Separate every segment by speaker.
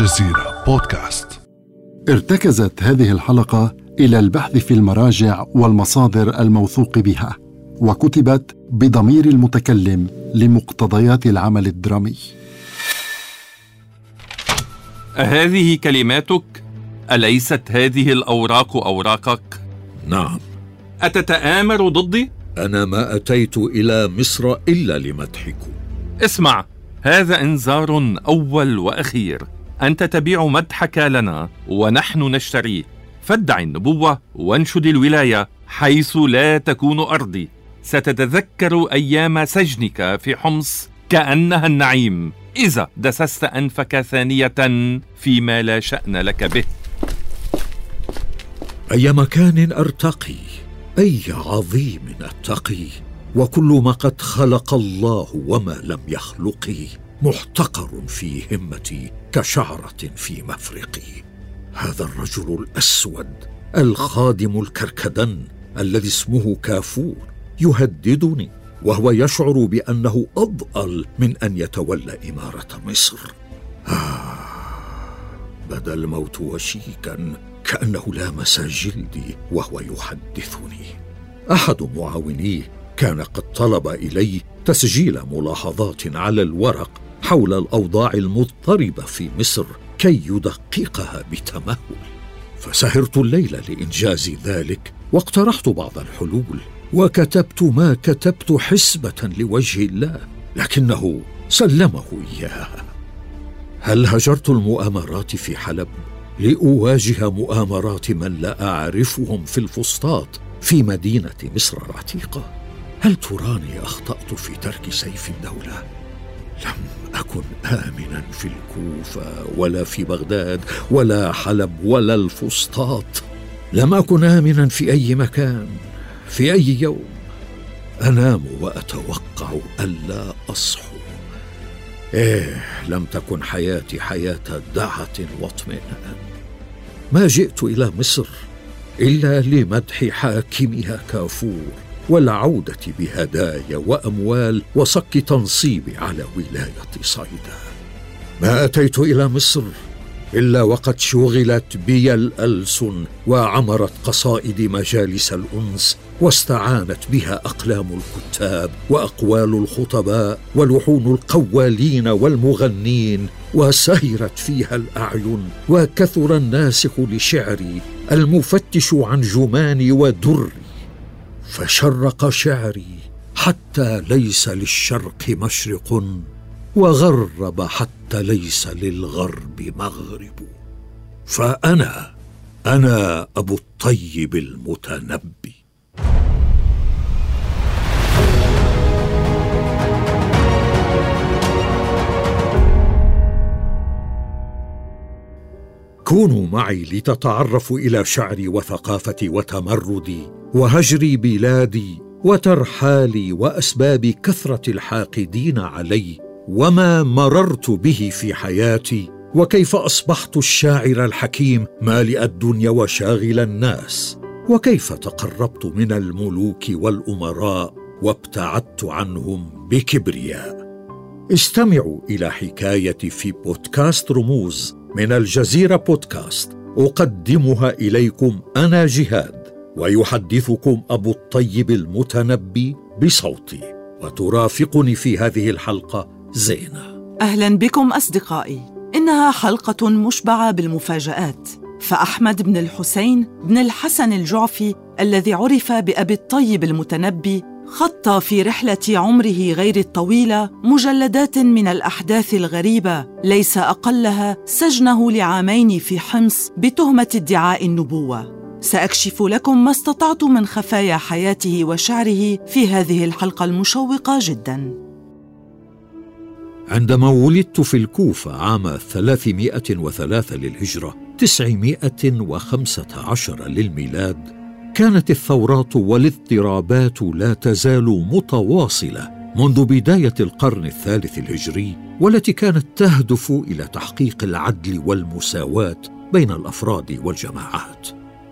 Speaker 1: الجزيرة بودكاست
Speaker 2: ارتكزت هذه الحلقة إلى البحث في المراجع والمصادر الموثوق بها وكتبت بضمير المتكلم لمقتضيات العمل الدرامي
Speaker 3: أهذه كلماتك؟ أليست هذه الأوراق أوراقك؟
Speaker 4: نعم
Speaker 3: أتتآمر ضدي؟
Speaker 4: أنا ما أتيت إلى مصر إلا لمدحكم
Speaker 3: اسمع هذا إنذار أول وأخير أنت تبيع مدحك لنا ونحن نشتريه فادع النبوة وانشد الولاية حيث لا تكون أرضي. ستتذكر أيام سجنك في حمص كأنها النعيم. إذا دسست أنفك ثانية فيما لا شأن لك به.
Speaker 4: أي مكان أرتقي أي عظيم أتقي وكل ما قد خلق الله وما لم يخلقه محتقر في همتي كشعرة في مفرقي. هذا الرجل الأسود الخادم الكركدن الذي اسمه كافور يهددني وهو يشعر بأنه أضأل من أن يتولى إمارة مصر. آه بدا الموت وشيكا كأنه لامس جلدي وهو يحدثني. أحد معاونيه كان قد طلب الي تسجيل ملاحظات على الورق حول الأوضاع المضطربة في مصر كي يدققها بتمهل. فسهرت الليل لإنجاز ذلك واقترحت بعض الحلول وكتبت ما كتبت حسبة لوجه الله لكنه سلمه إياها. هل هجرت المؤامرات في حلب لأواجه مؤامرات من لا أعرفهم في الفسطاط في مدينة مصر العتيقة؟ هل تراني أخطأت في ترك سيف الدولة؟ لم اكن آمنا في الكوفة ولا في بغداد ولا حلب ولا الفسطاط. لم أكن آمنا في أي مكان في أي يوم. أنام وأتوقع الا أصحو. إيه لم تكن حياتي حياة دعة واطمئنان. ما جئت إلى مصر إلا لمدح حاكمها كافور. والعودة بهدايا وأموال وصك تنصيبي على ولاية صيدا. ما أتيت إلى مصر إلا وقد شغلت بي الالسن وعمرت قصائد مجالس الأنس واستعانت بها أقلام الكتاب وأقوال الخطباء ولحون القوالين والمغنين وسهرت فيها الأعين وكثر الناسخ لشعري المفتش عن جماني ودري. فشرق شعري حتى ليس للشرق مشرق وغرب حتى ليس للغرب مغرب. فأنا أنا أبو الطيب المتنبي. كونوا معي لتتعرفوا إلى شعري وثقافتي وتمردي وهجري بلادي وترحالي وأسباب كثرة الحاقدين علي وما مررت به في حياتي وكيف أصبحت الشاعر الحكيم مالئ الدنيا وشاغل الناس وكيف تقربت من الملوك والأمراء وابتعدت عنهم بكبرياء. استمعوا إلى حكايتي في بودكاست رموز من الجزيرة بودكاست. أقدمها إليكم أنا جهاد ويحدثكم أبو الطيب المتنبي بصوتي وترافقني في هذه الحلقة زينة.
Speaker 5: أهلا بكم أصدقائي. إنها حلقة مشبعة بالمفاجآت. فأحمد بن الحسين بن الحسن الجعفي الذي عرف بأبي الطيب المتنبي خط في رحلة عمره غير الطويلة مجلدات من الأحداث الغريبة ليس أقلها سجنه لعامين في حمص بتهمة ادعاء النبوة. سأكشف لكم ما استطعت من خفايا حياته وشعره في هذه الحلقة المشوقة جدا.
Speaker 4: عندما ولدت في الكوفة عام 303 للهجرة 915 للميلاد كانت الثورات والاضطرابات لا تزال متواصلة منذ بداية القرن الثالث الهجري والتي كانت تهدف إلى تحقيق العدل والمساواة بين الأفراد والجماعات.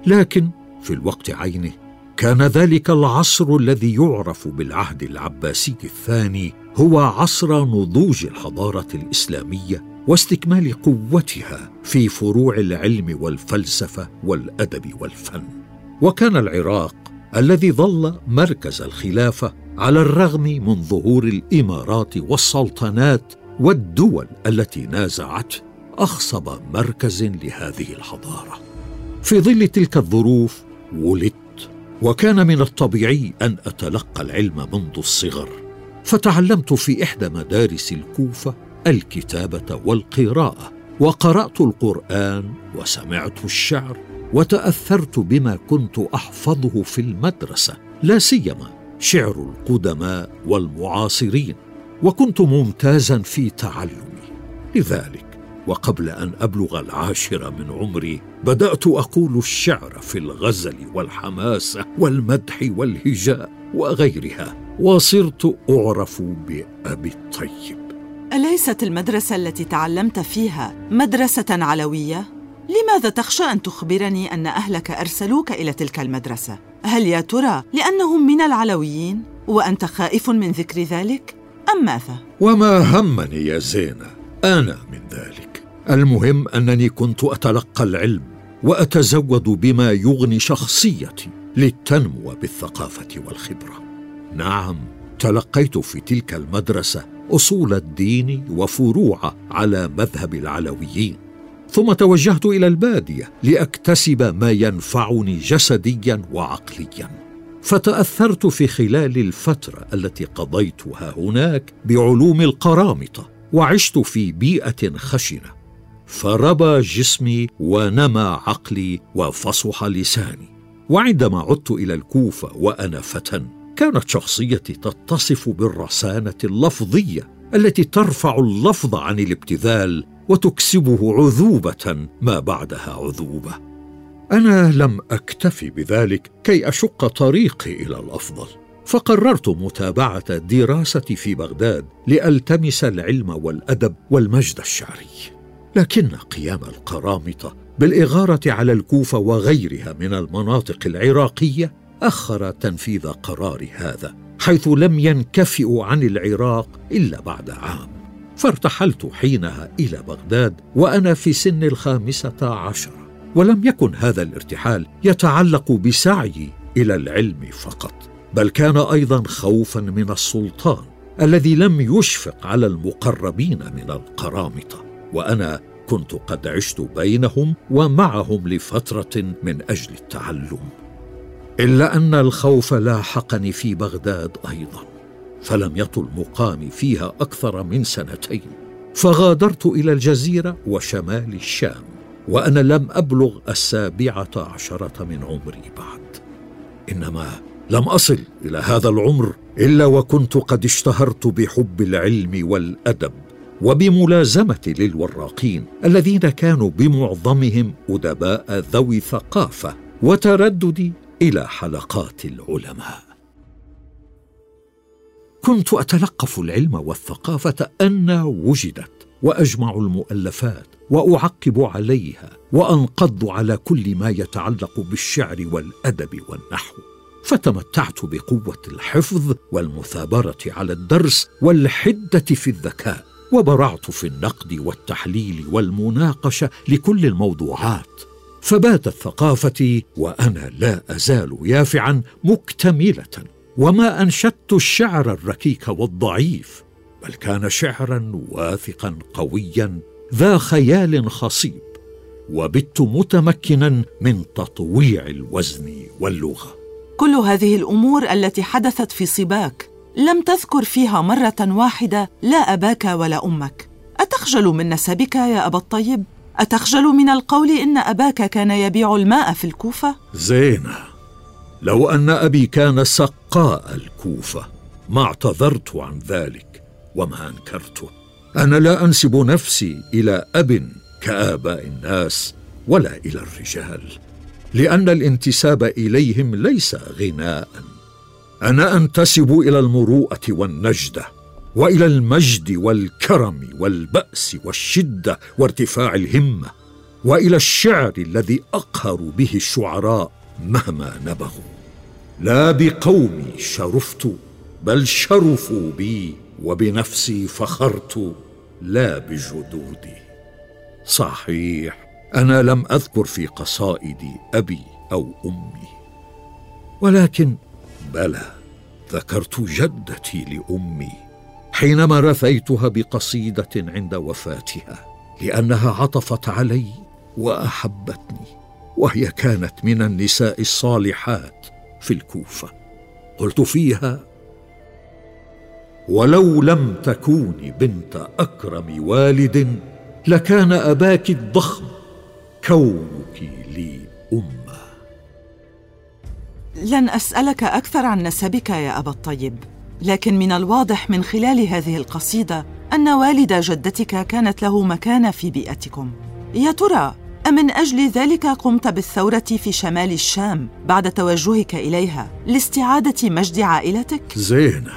Speaker 4: لكن في الوقت عينه كان ذلك العصر الذي يعرف بالعهد العباسي الثاني هو عصر نضوج الحضارة الإسلامية واستكمال قوتها في فروع العلم والفلسفة والأدب والفن. وكان العراق الذي ظل مركز الخلافه على الرغم من ظهور الإمارات والسلطنات والدول التي نازعته أخصب مركز لهذه الحضارة. في ظل تلك الظروف ولدت وكان من الطبيعي أن أتلقى العلم منذ الصغر فتعلمت في إحدى مدارس الكوفة الكتابة والقراءة وقرأت القرآن وسمعت الشعر وتأثرت بما كنت أحفظه في المدرسة لا سيما شعر القدماء والمعاصرين وكنت ممتازا في تعلمي. لذلك وقبل أن أبلغ العاشره من عمري بدأت أقول الشعر في الغزل والحماسه والمدح والهجاء وغيرها وصرت أعرف بأبي الطيب.
Speaker 5: أليست المدرسة التي تعلمت فيها مدرسة علوية؟ لماذا تخشى أن تخبرني أن أهلك أرسلوك إلى تلك المدرسة؟ هل يا ترى لأنهم من العلويين وأنت خائف من ذكر ذلك؟ أم ماذا؟
Speaker 4: وما همني يا زينة أنا من ذلك. المهم أنني كنت أتلقى العلم وأتزود بما يغني شخصيتي للتنمو بالثقافة والخبرة. نعم تلقيت في تلك المدرسة أصول الدين وفروعه على مذهب العلويين. ثم توجهت إلى البادية لأكتسب ما ينفعني جسديا وعقليا. فتأثرت في خلال الفترة التي قضيتها هناك بعلوم القرامطة وعشت في بيئة خشنة. فربى جسمي ونمى عقلي وفصح لساني. وعندما عدت إلى الكوفة وأنا فتى كانت شخصيتي تتصف بالرسانة اللفظية التي ترفع اللفظ عن الابتذال وتكسبه عذوبة ما بعدها عذوبة. أنا لم اكتفي بذلك كي أشق طريقي إلى الأفضل. فقررت متابعة دراستي في بغداد لألتمس العلم والأدب والمجد الشعري. لكن قيام القرامطه بالإغارة على الكوفة وغيرها من المناطق العراقية أخر تنفيذ قرار هذا حيث لم ينكفئوا عن العراق إلا بعد عام. فارتحلت حينها إلى بغداد وأنا في سن الخامسة عشرة. ولم يكن هذا الارتحال يتعلق بسعيي إلى العلم فقط بل كان أيضا خوفا من السلطان الذي لم يشفق على المقربين من القرامطة. وأنا كنت قد عشت بينهم ومعهم لفترة من أجل التعلم. إلا أن الخوف لاحقني في بغداد أيضا. فلم يطل مقامي فيها أكثر من سنتين. فغادرت إلى الجزيرة وشمال الشام وأنا لم أبلغ السابعة عشرة من عمري بعد. إنما لم أصل إلى هذا العمر إلا وكنت قد اشتهرت بحب العلم والأدب وبملازمة للوراقين الذين كانوا بمعظمهم أدباء ذوي ثقافة وترددي إلى حلقات العلماء. كنت أتلقف العلم والثقافة أن وجدت وأجمع المؤلفات وأعقب عليها وأنقض على كل ما يتعلق بالشعر والأدب والنحو. فتمتعت بقوة الحفظ والمثابرة على الدرس والحدة في الذكاء وبرعت في النقد والتحليل والمناقشة لكل الموضوعات. فباتت ثقافتي وأنا لا أزال يافعا مكتملة. وما أنشدت الشعر الركيك والضعيف بل كان شعرا واثقا قويا ذا خيال خصيب وبت متمكنا من تطويع الوزن واللغة.
Speaker 5: كل هذه الأمور التي حدثت في صباك لم تذكر فيها مرة واحدة لا أباك ولا أمك. أتخجل من نسبك يا أبا الطيب؟ أتخجل من القول إن أباك كان يبيع الماء في الكوفة؟
Speaker 4: زينة لو أن أبي كان سقاء الكوفة ما اعتذرت عن ذلك وما أنكرته. أنا لا أنسب نفسي إلى أب كآباء الناس ولا إلى الرجال لأن الانتساب إليهم ليس غناء. أنا أنتسب إلى المروءة والنجدة وإلى المجد والكرم والبأس والشدة وارتفاع الهمة وإلى الشعر الذي أقهر به الشعراء مهما نبغوا. لا بقومي شرفت بل شرفوا بي وبنفسي فخرت لا بجدودي. صحيح أنا لم أذكر في قصائدي أبي أو أمي. ولكن بلى ذكرت جدتي لأمي حينما رثيتها بقصيدة عند وفاتها لأنها عطفت علي وأحبتني وهي كانت من النساء الصالحات في الكوفة. قلت فيها ولو لم تكوني بنت أكرم والد لكان أباك الضخم كونك لي أمة.
Speaker 5: لن أسألك أكثر عن نسبك يا أبا الطيب لكن من الواضح من خلال هذه القصيدة أن والد جدتك كانت له مكانه في بيئتكم. يا ترى أمن أجل ذلك قمت بالثورة في شمال الشام بعد توجهك إليها لاستعادة مجد عائلتك؟
Speaker 4: زينة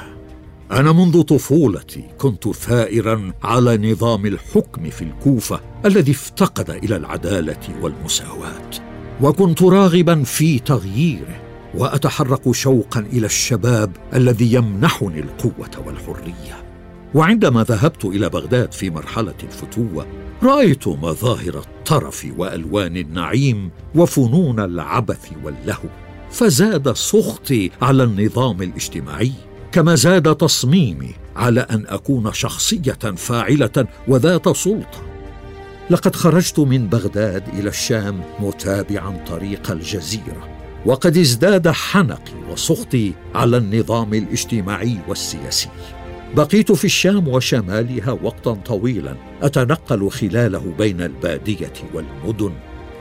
Speaker 4: أنا منذ طفولتي كنت ثائرا على نظام الحكم في الكوفة الذي افتقد إلى العدالة والمساواة. وكنت راغبا في تغييره وأتحرك شوقا إلى الشباب الذي يمنحني القوة والحرية. وعندما ذهبت إلى بغداد في مرحلة الفتوة رأيت مظاهر الطرف وألوان النعيم وفنون العبث واللهو فزاد سخطي على النظام الاجتماعي كما زاد تصميمي على أن أكون شخصية فاعلة وذات سلطة. لقد خرجت من بغداد إلى الشام متابعا طريق الجزيرة وقد ازداد حنقي وسخطي على النظام الاجتماعي والسياسي. بقيت في الشام وشمالها وقتا طويلا أتنقل خلاله بين البادية والمدن.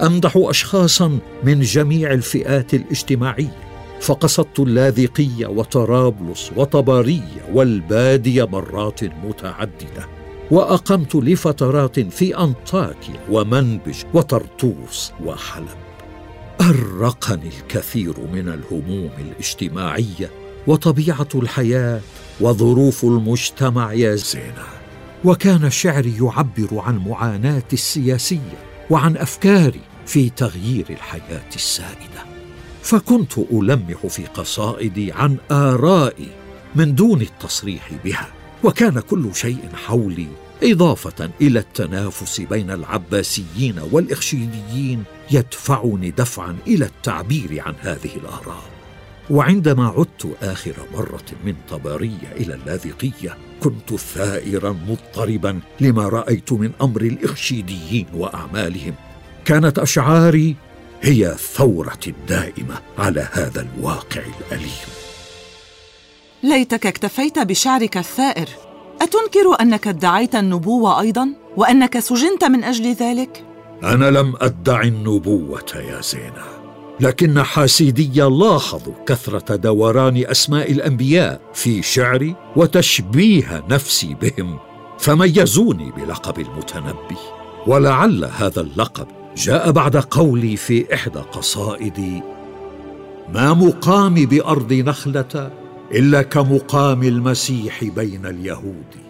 Speaker 4: أمدح أشخاصا من جميع الفئات الاجتماعية فقصدت اللاذقية وطرابلس وطبريه والبادية مرات متعددة وأقمت لفترات في انطاكيا ومنبج وطرطوس وحلب. أرقني الكثير من الهموم الاجتماعية وطبيعة الحياة وظروف المجتمع يا زينة. وكان شعري يعبر عن معاناتي السياسية وعن أفكاري في تغيير الحياة السائدة. فكنت ألمح في قصائدي عن آرائي من دون التصريح بها. وكان كل شيء حولي إضافة إلى التنافس بين العباسيين والاخشيديين يدفعني دفعا إلى التعبير عن هذه الآراء. وعندما عدت آخر مرة من طبرية إلى اللاذقية كنت ثائرا مضطربا لما رأيت من أمر الاخشيديين وأعمالهم. كانت أشعاري هي الثوره الدائمه على هذا الواقع الأليم.
Speaker 5: ليتك اكتفيت بشعرك الثائر. أتنكر أنك ادعيت النبوة أيضا؟ وأنك سجنت من أجل ذلك؟
Speaker 4: أنا لم أدعي النبوة يا زينه لكن حاسيدي لاحظوا كثرة دوران أسماء الأنبياء في شعري وتشبيه نفسي بهم فميزوني بلقب المتنبي. ولعل هذا اللقب جاء بعد قولي في إحدى قصائدي ما مقامي بأرض نخلة إلا كمقام المسيح بين اليهود.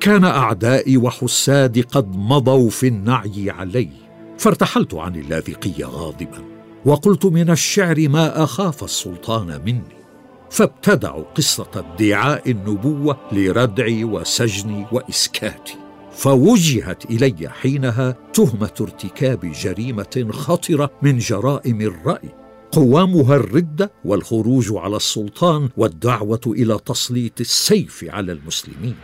Speaker 4: كان أعدائي وحسادي قد مضوا في النعي علي فارتحلت عن اللاذقية غاضبا وقلت من الشعر ما أخاف السلطان مني فابتدعوا قصة ادعاء النبوة لردعي وسجني وإسكاتي فوجهت إلي حينها تهمة ارتكاب جريمة خطرة من جرائم الرأي قوامها الرده والخروج على السلطان والدعوة إلى تسليط السيف على المسلمين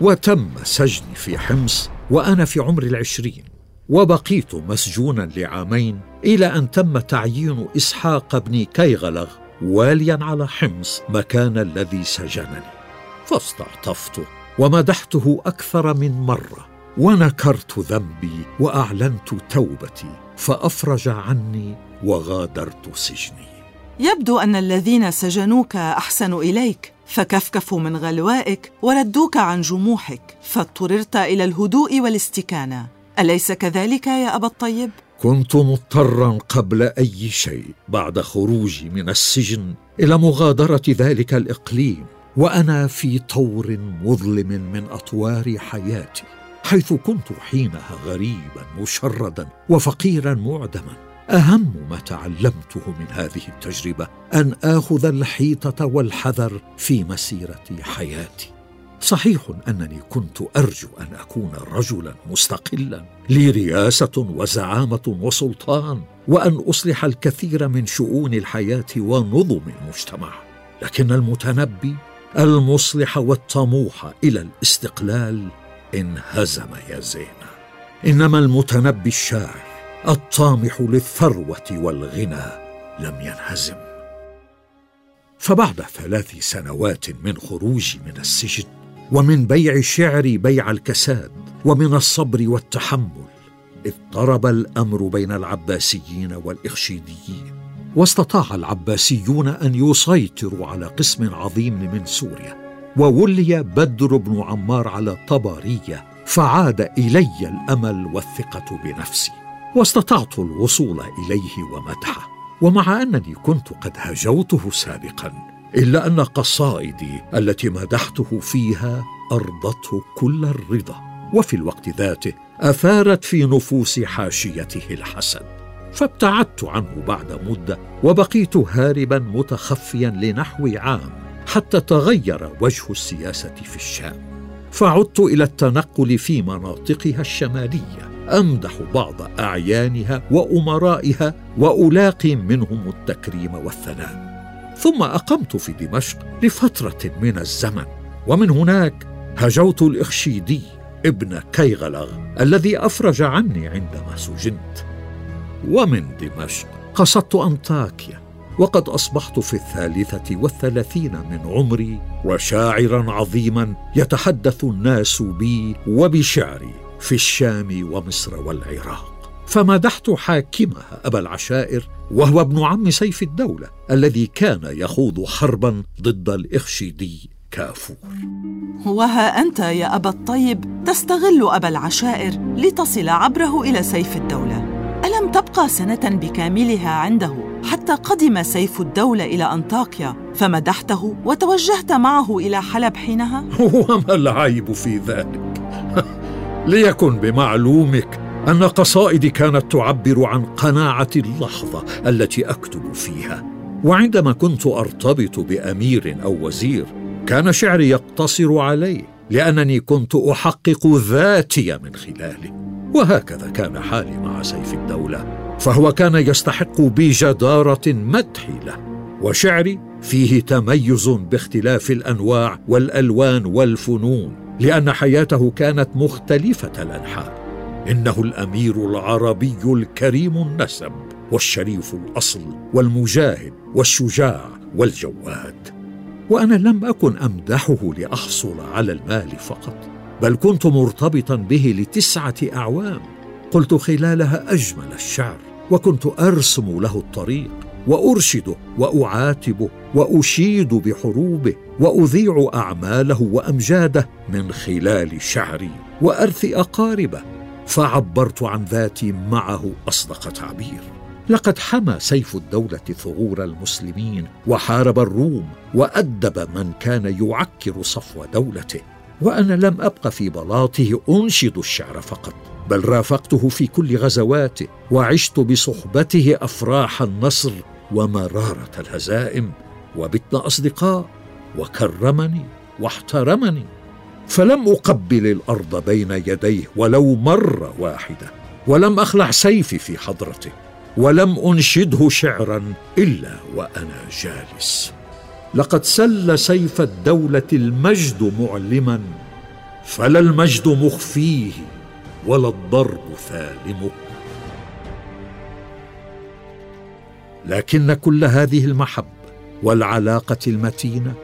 Speaker 4: وتم سجني في حمص وأنا في عمر العشرين. وبقيت مسجونا لعامين إلى أن تم تعيين إسحاق بن كيغلغ واليا على حمص مكان الذي سجنني. فاستعطفته ومدحته أكثر من مرة ونكرت ذنبي وأعلنت توبتي فأفرج عني وغادرت سجني.
Speaker 5: يبدو أن الذين سجنوك احسنوا إليك فكفكفوا من غلوائك وردوك عن جموحك فاضطررت إلى الهدوء والاستكانة. أليس كذلك يا أبا الطيب؟
Speaker 4: كنت مضطرا قبل أي شيء بعد خروجي من السجن إلى مغادرة ذلك الإقليم وأنا في طور مظلم من أطوار حياتي حيث كنت حينها غريبا مشردا وفقيرا معدما. أهم ما تعلمته من هذه التجربة أن آخذ الحيطة والحذر في مسيرة حياتي. صحيح أنني كنت أرجو أن أكون رجلا مستقلا لي رياسة وزعامة وسلطان وأن أصلح الكثير من شؤون الحياة ونظم المجتمع. لكن المتنبي المصلح والطموح إلى الاستقلال انهزم يا زينة. إنما المتنبي الشاعر الطامح للثروة والغنى لم ينهزم. فبعد ثلاث سنوات من خروجي من السجن ومن بيع شعري بيع الكساد ومن الصبر والتحمل اضطرب الأمر بين العباسيين والإخشيديين واستطاع العباسيون أن يسيطروا على قسم عظيم من سوريا وولي بدر بن عمار على طباريه فعاد إلي الأمل والثقة بنفسي واستطعت الوصول إليه ومدحه ومع أنني كنت قد هجوته سابقا. إلا أن قصائدي التي مدحته فيها ارضته كل الرضا وفي الوقت ذاته أثارت في نفوس حاشيته الحسد. فابتعدت عنه بعد مدة وبقيت هاربا متخفيا لنحو عام حتى تغير وجه السياسة في الشام. فعدت إلى التنقل في مناطقها الشمالية أمدح بعض أعيانها وأمرائها وألاقي منهم التكريم والثناء. ثم أقمت في دمشق لفترة من الزمن. ومن هناك هجوت الإخشيدي ابن كيغلغ الذي أفرج عني عندما سجنت. ومن دمشق قصدت أنطاكيا وقد أصبحت في الثالثة والثلاثين من عمري وشاعرا عظيما يتحدث الناس بي وبشعري في الشام ومصر والعراق. فمدحت حاكمها أبا العشائر وهو ابن عم سيف الدولة الذي كان يخوض حربا ضد الاخشيدي كافور.
Speaker 5: وها أنت يا أبا الطيب تستغل أبا العشائر لتصل عبره إلى سيف الدولة. ألم تبقى سنة بكاملها عنده حتى قدم سيف الدولة إلى أنطاكيا؟ فمدحته وتوجهت معه إلى حلب حينها؟
Speaker 4: وما العيب في ذلك؟ ليكن بمعلومك أن قصائدي كانت تعبر عن قناعة اللحظة التي أكتب فيها. وعندما كنت أرتبط بأمير أو وزير كان شعري يقتصر عليه لأنني كنت أحقق ذاتي من خلاله. وهكذا كان حالي مع سيف الدولة. فهو كان يستحق بجدارة مدحي له وشعري فيه تميز باختلاف الأنواع والألوان والفنون لأن حياته كانت مختلفة الأنحاء. إنه الأمير العربي الكريم النسب والشريف الأصل والمجاهد والشجاع والجواد. وأنا لم أكن أمدحه لأحصل على المال فقط بل كنت مرتبطا به لتسعة أعوام. قلت خلالها أجمل الشعر وكنت أرسم له الطريق وارشده واعاتبه وأشيد بحروبه وأذيع أعماله وأمجاده من خلال شعري وارث أقاربه فعبرت عن ذاتي معه أصدق تعبير. لقد حمى سيف الدولة ثغور المسلمين وحارب الروم وأدب من كان يعكر صفو دولته. وأنا لم أبق في بلاطه أنشد الشعر فقط بل رافقته في كل غزواته وعشت بصحبته أفراح النصر ومرارة الهزائم وبتنا أصدقاء وكرمني واحترمني. فلم أقبل الأرض بين يديه ولو مرة واحدة ولم أخلع سيفي في حضرته ولم أنشده شعرا إلا وأنا جالس. لقد سل سيف الدولة المجد معلما فلا المجد مخفيه ولا الضرب ثالمه لكن كل هذه المحبه والعلاقة المتينة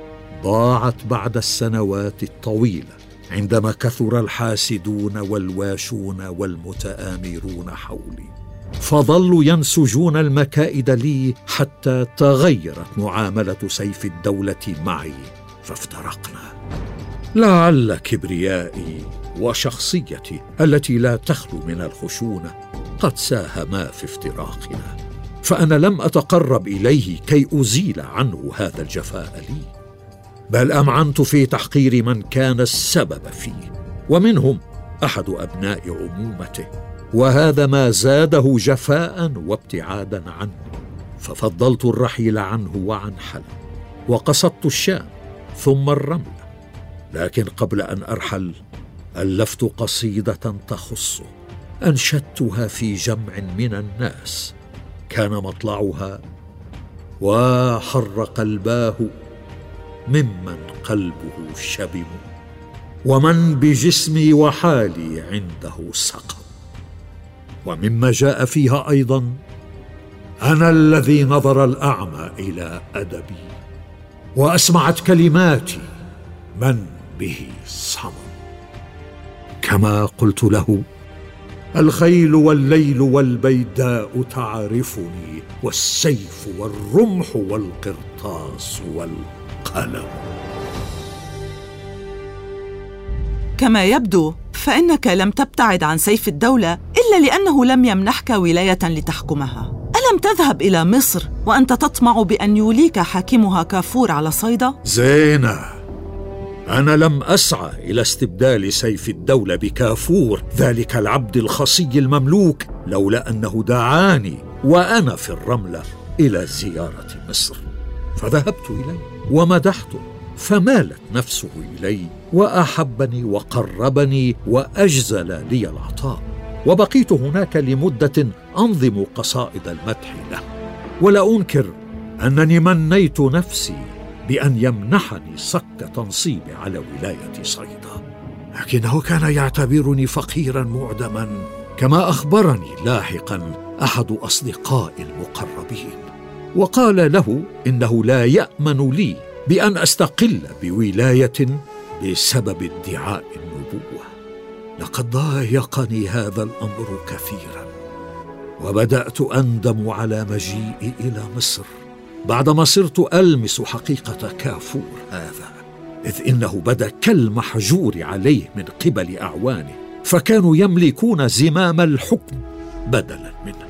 Speaker 4: ضاعت بعد السنوات الطويلة. عندما كثر الحاسدون والواشون والمتآمرون حولي. فظلوا ينسجون المكائد لي حتى تغيرت معاملة سيف الدولة معي فافترقنا. لعل كبريائي وشخصيتي التي لا تخلو من الخشونة قد ساهما في افتراقنا. فأنا لم أتقرب إليه كي أزيل عنه هذا الجفاء لي. بل أمعنت في تحقير من كان السبب فيه ومنهم أحد أبناء عمومته وهذا ما زاده جفاء وابتعادا عنه ففضلت الرحيل عنه وعن حلب وقصدت الشام ثم الرملة لكن قبل أن أرحل ألفت قصيدة تخصه أنشدتها في جمع من الناس كان مطلعها وحر قلباه ممن قلبه شبم ومن بجسمي وحالي عنده سقم. ومما جاء فيها أيضا أنا الذي نظر الأعمى إلى أدبي وأسمعت كلماتي من به صمم. كما قلت له الخيل والليل والبيداء تعرفني والسيف والرمح والقرطاس والقلم
Speaker 5: كما يبدو فإنك لم تبتعد عن سيف الدولة إلا لأنه لم يمنحك ولاية لتحكمها. ألم تذهب إلى مصر وأنت تطمع بأن يوليك حاكمها كافور على صيدا؟
Speaker 4: زينة أنا لم أسعى إلى استبدال سيف الدولة بكافور. ذلك العبد الخصي المملوك لولا أنه دعاني وأنا في الرملة إلى زيارة مصر. فذهبت إليه. ومدحته فمالت نفسه إلي وأحبني وقربني وأجزل لي العطاء. وبقيت هناك لمدة أنظم قصائد المدح له. ولا أنكر أنني منيت نفسي بأن يمنحني صك تنصيبي على ولاية صيدا. لكنه كان يعتبرني فقيرا معدما. كما أخبرني لاحقا أحد اصدقائي المقربين. وقال له إنه لا يأمن لي بأن أستقل بولاية بسبب ادعاء النبوة. لقد ضايقني هذا الأمر كثيرا وبدأت أندم على مجيئي إلى مصر بعدما صرت ألمس حقيقة كافور هذا إذ إنه بدأ كالمحجور عليه من قبل أعوانه فكانوا يملكون زمام الحكم بدلا منه.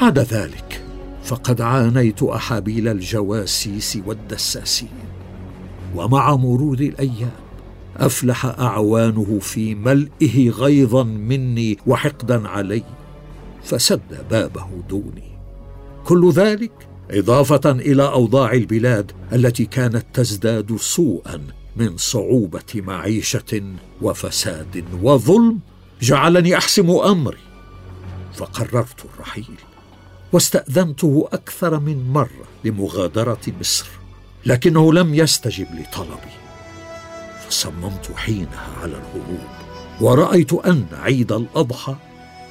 Speaker 4: عدا ذلك فقد عانيت أحابيل الجواسيس والدساسين ومع مرور الأيام أفلح أعوانه في ملئه غيظا مني وحقدا علي فسد بابه دوني. كل ذلك إضافة إلى أوضاع البلاد التي كانت تزداد سوءا من صعوبة معيشة وفساد وظلم جعلني أحسم أمري فقررت الرحيل. واستأذنته أكثر من مرة لمغادرة مصر لكنه لم يستجب لطلبي. فصممت حينها على الهروب ورأيت أن عيد الأضحى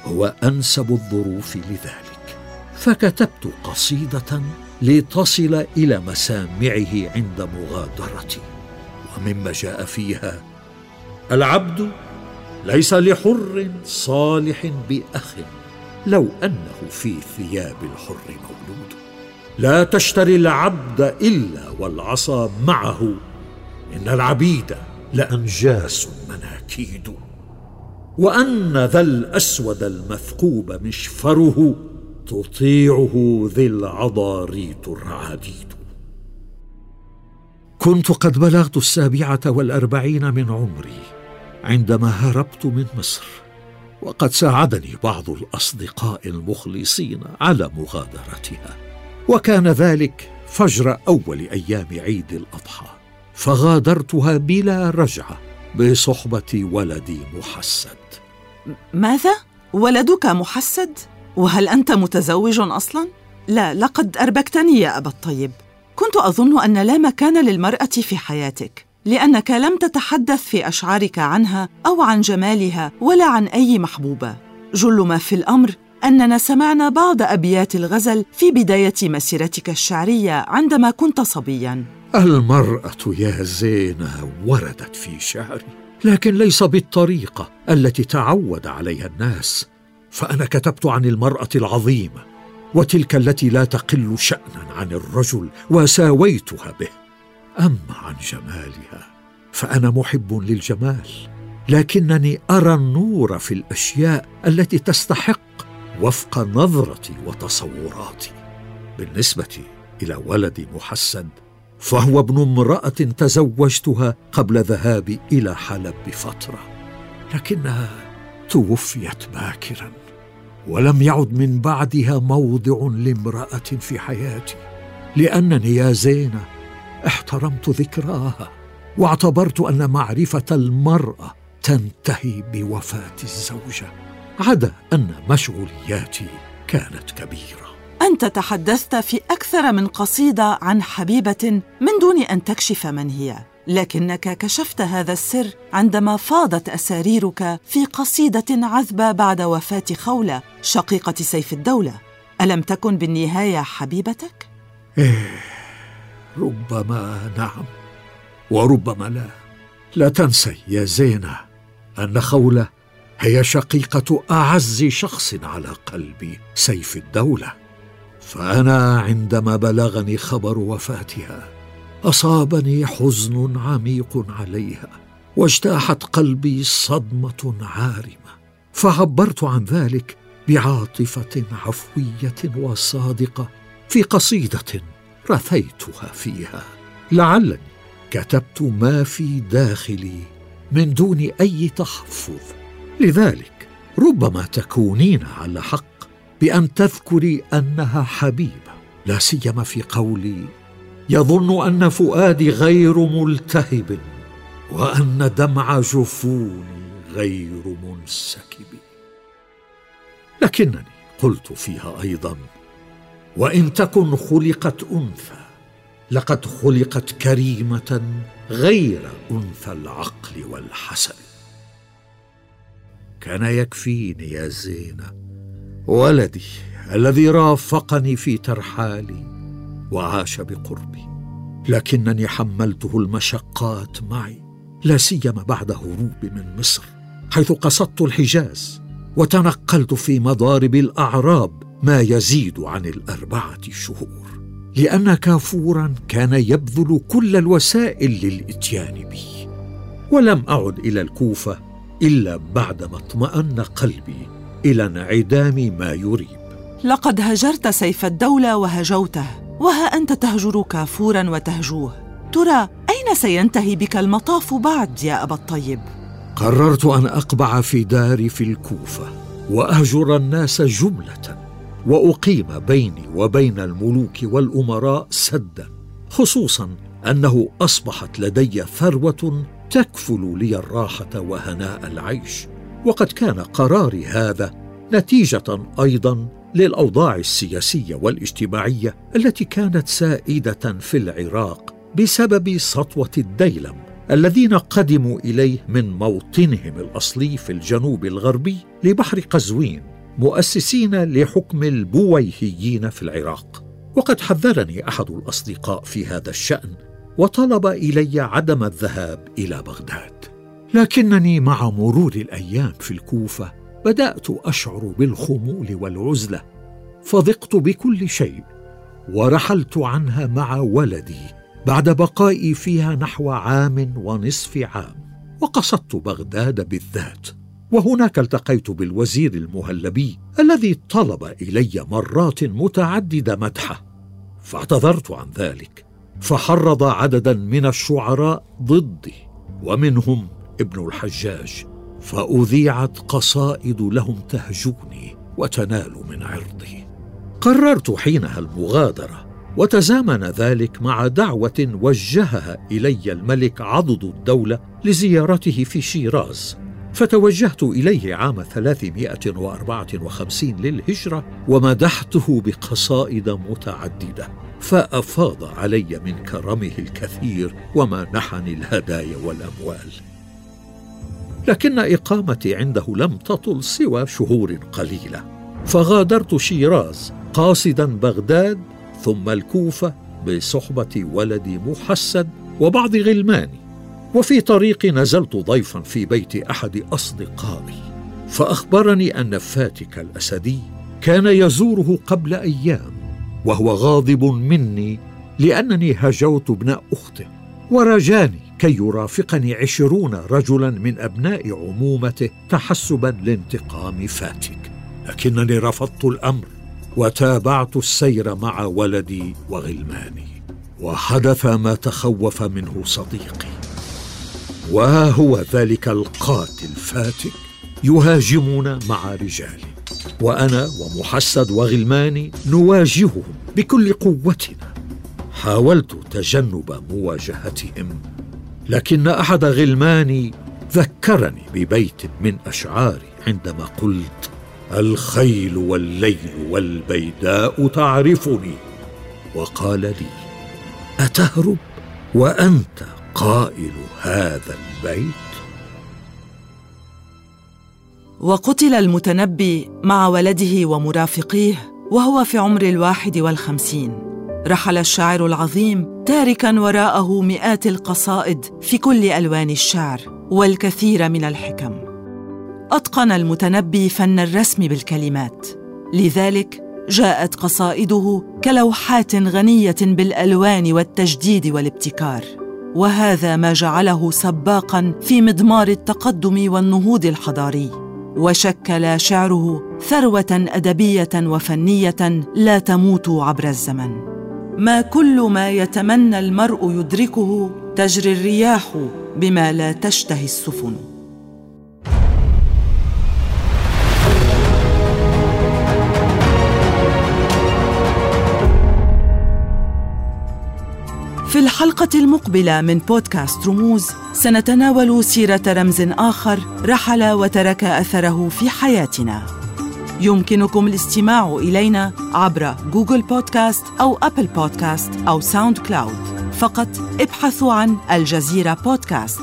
Speaker 4: هو أنسب الظروف لذلك. فكتبت قصيدة لتصل إلى مسامعه عند مغادرتي ومما جاء فيها العبد ليس لحر صالح باخ لو أنه في ثياب الحر مولود. لا تشتري العبد إلا والعصا معه. إن العبيد لأنجاس مناكيد. وأن ذا الأسود المثقوب مشفره تطيعه ذي العضاريت الرعاديد كنت قد بلغت السابعة والأربعين من عمري عندما هربت من مصر. وقد ساعدني بعض الأصدقاء المخلصين على مغادرتها. وكان ذلك فجر أول أيام عيد الأضحى فغادرتها بلا رجعة بصحبة ولدي محسد.
Speaker 5: ماذا؟ ولدك محسد؟ وهل أنت متزوج أصلا؟ لا لقد أربكتني يا أبا الطيب. كنت أظن أن لا مكان للمرأة في حياتك. لأنك لم تتحدث في أشعارك عنها أو عن جمالها ولا عن أي محبوبه جل ما في الأمر أننا سمعنا بعض أبيات الغزل في بداية مسيرتك الشعرية عندما كنت صبيا.
Speaker 4: المرأة يا زينة وردت في شعري لكن ليس بالطريقة التي تعود عليها الناس. فأنا كتبت عن المرأة العظيمة وتلك التي لا تقل شانا عن الرجل وساويتها به. أما عن جمالها فأنا محب للجمال لكنني أرى النور في الأشياء التي تستحق وفق نظرتي وتصوراتي. بالنسبة إلى ولدي محسن فهو ابن امرأة تزوجتها قبل ذهابي إلى حلب بفتره لكنها توفيت باكرا ولم يعد من بعدها موضع لامرأة في حياتي لأنني يا زينة احترمت ذكراها واعتبرت أن معرفة المرأة تنتهي بوفاة الزوجة عدا أن مشغولياتي كانت كبيرة.
Speaker 5: أنت تحدثت في أكثر من قصيدة عن حبيبة من دون أن تكشف من هي لكنك كشفت هذا السر عندما فاضت أساريرك في قصيدة عذبة بعد وفاة خولة شقيقة سيف الدولة. ألم تكن بالنهاية حبيبتك؟
Speaker 4: إيه ربما نعم وربما لا. لا تنسي يا زينة أن خولة هي شقيقة أعز شخص على قلبي سيف الدولة. فأنا عندما بلغني خبر وفاتها أصابني حزن عميق عليها واجتاحت قلبي صدمة عارمة. فعبرت عن ذلك بعاطفة عفوية وصادقة في قصيدة رثيتها فيها. لعلني كتبت ما في داخلي من دون أي تحفظ. لذلك ربما تكونين على حق بأن تذكري أنها حبيبة لا سيما في قولي. يظن أن فؤادي غير ملتهب وأن دمع جفوني غير منسكب. لكنني قلت فيها أيضا وإن تكن خلقت أنثى لقد خلقت كريمة غير أنثى العقل والحسن. كان يكفيني يا زينة ولدي الذي رافقني في ترحالي وعاش بقربي لكنني حملته المشقات معي لا سيما بعد هروبي من مصر حيث قصدت الحجاز وتنقلت في مضارب الأعراب ما يزيد عن الأربعة شهور لأن كافورا كان يبذل كل الوسائل للإتيان بي ولم أعد إلى الكوفة إلا بعدما اطمأن قلبي إلى انعدام ما يريب.
Speaker 5: لقد هجرت سيف الدولة وهجوته وها انت تهجر كافورا وتهجوه. ترى أين سينتهي بك المطاف بعد يا أبا الطيب؟
Speaker 4: قررت أن أقبع في داري في الكوفة وأهجر الناس جملة. وأقيم بيني وبين الملوك والأمراء سدا خصوصا أنه أصبحت لدي ثروه تكفل لي الراحة وهناء العيش. وقد كان قراري هذا نتيجة أيضا للأوضاع السياسية والاجتماعية التي كانت سائدة في العراق بسبب سطوة الديلم الذين قدموا إليه من موطنهم الأصلي في الجنوب الغربي لبحر قزوين. مؤسسين لحكم البويهيين في العراق. وقد حذرني أحد الأصدقاء في هذا الشأن وطلب إلي عدم الذهاب إلى بغداد. لكنني مع مرور الأيام في الكوفة بدأت أشعر بالخمول والعزلة. فضقت بكل شيء ورحلت عنها مع ولدي بعد بقائي فيها نحو عام ونصف عام وقصدت بغداد بالذات. وهناك التقيت بالوزير المهلبي الذي طلب إلي مرات متعددة مدحه فاعتذرت عن ذلك فحرض عددا من الشعراء ضدي ومنهم ابن الحجاج فأذيعت قصائد لهم تهجوني وتنال من عرضي. قررت حينها المغادرة وتزامن ذلك مع دعوة وجهها إلي الملك عضد الدولة لزيارته في شيراز. فتوجهت إليه عام 354 للهجرة ومدحته بقصائد متعددة فأفاض علي من كرمه الكثير ومنحني الهدايا والأموال. لكن إقامتي عنده لم تطل سوى شهور قليلة فغادرت شيراز قاصدا بغداد ثم الكوفة بصحبة ولدي محسد وبعض غلماني. وفي طريقي نزلت ضيفا في بيت أحد أصدقائي فأخبرني أن فاتك الأسدي كان يزوره قبل أيام وهو غاضب مني لأنني هجوت ابن أخته ورجاني كي يرافقني عشرون رجلا من أبناء عمومته تحسبا لانتقام فاتك. لكنني رفضت الأمر وتابعت السير مع ولدي وغلماني وحدث ما تخوف منه صديقي. وها هو ذلك القاتل فاتك يهاجمنا مع رجاله وأنا ومحسد وغلماني نواجههم بكل قوتنا. حاولت تجنب مواجهتهم لكن أحد غلماني ذكرني ببيت من أشعاري عندما قلت الخيل والليل والبيداء تعرفني. وقال لي أتهرب وأنت قائل هذا البيت؟
Speaker 5: وقتل المتنبي مع ولده ومرافقيه وهو في عمر الواحد والخمسين. رحل الشاعر العظيم تاركا وراءه مئات القصائد في كل ألوان الشعر والكثير من الحكم. أتقن المتنبي فن الرسم بالكلمات. لذلك جاءت قصائده كلوحات غنية بالألوان والتجديد والابتكار. وهذا ما جعله سباقا في مضمار التقدم والنهوض الحضاري. وشكل شعره ثروة أدبية وفنية لا تموت عبر الزمن. ما كل ما يتمنى المرء يدركه تجري الرياح بما لا تشتهي السفن. في الحلقة المقبلة من بودكاست رموز سنتناول سيرة رمز آخر رحل وترك أثره في حياتنا. يمكنكم الاستماع إلينا عبر Google Podcasts أو Apple Podcasts أو SoundCloud. فقط ابحثوا عن الجزيرة بودكاست.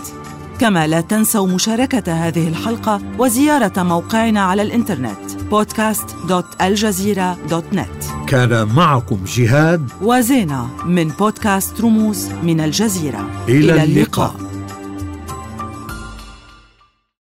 Speaker 5: كما لا تنسوا مشاركة هذه الحلقة وزيارة موقعنا على الإنترنت podcast.aljazeera.net
Speaker 4: كان معكم جهاد
Speaker 5: وزينة من بودكاست رموز من الجزيرة
Speaker 4: إلى اللقاء.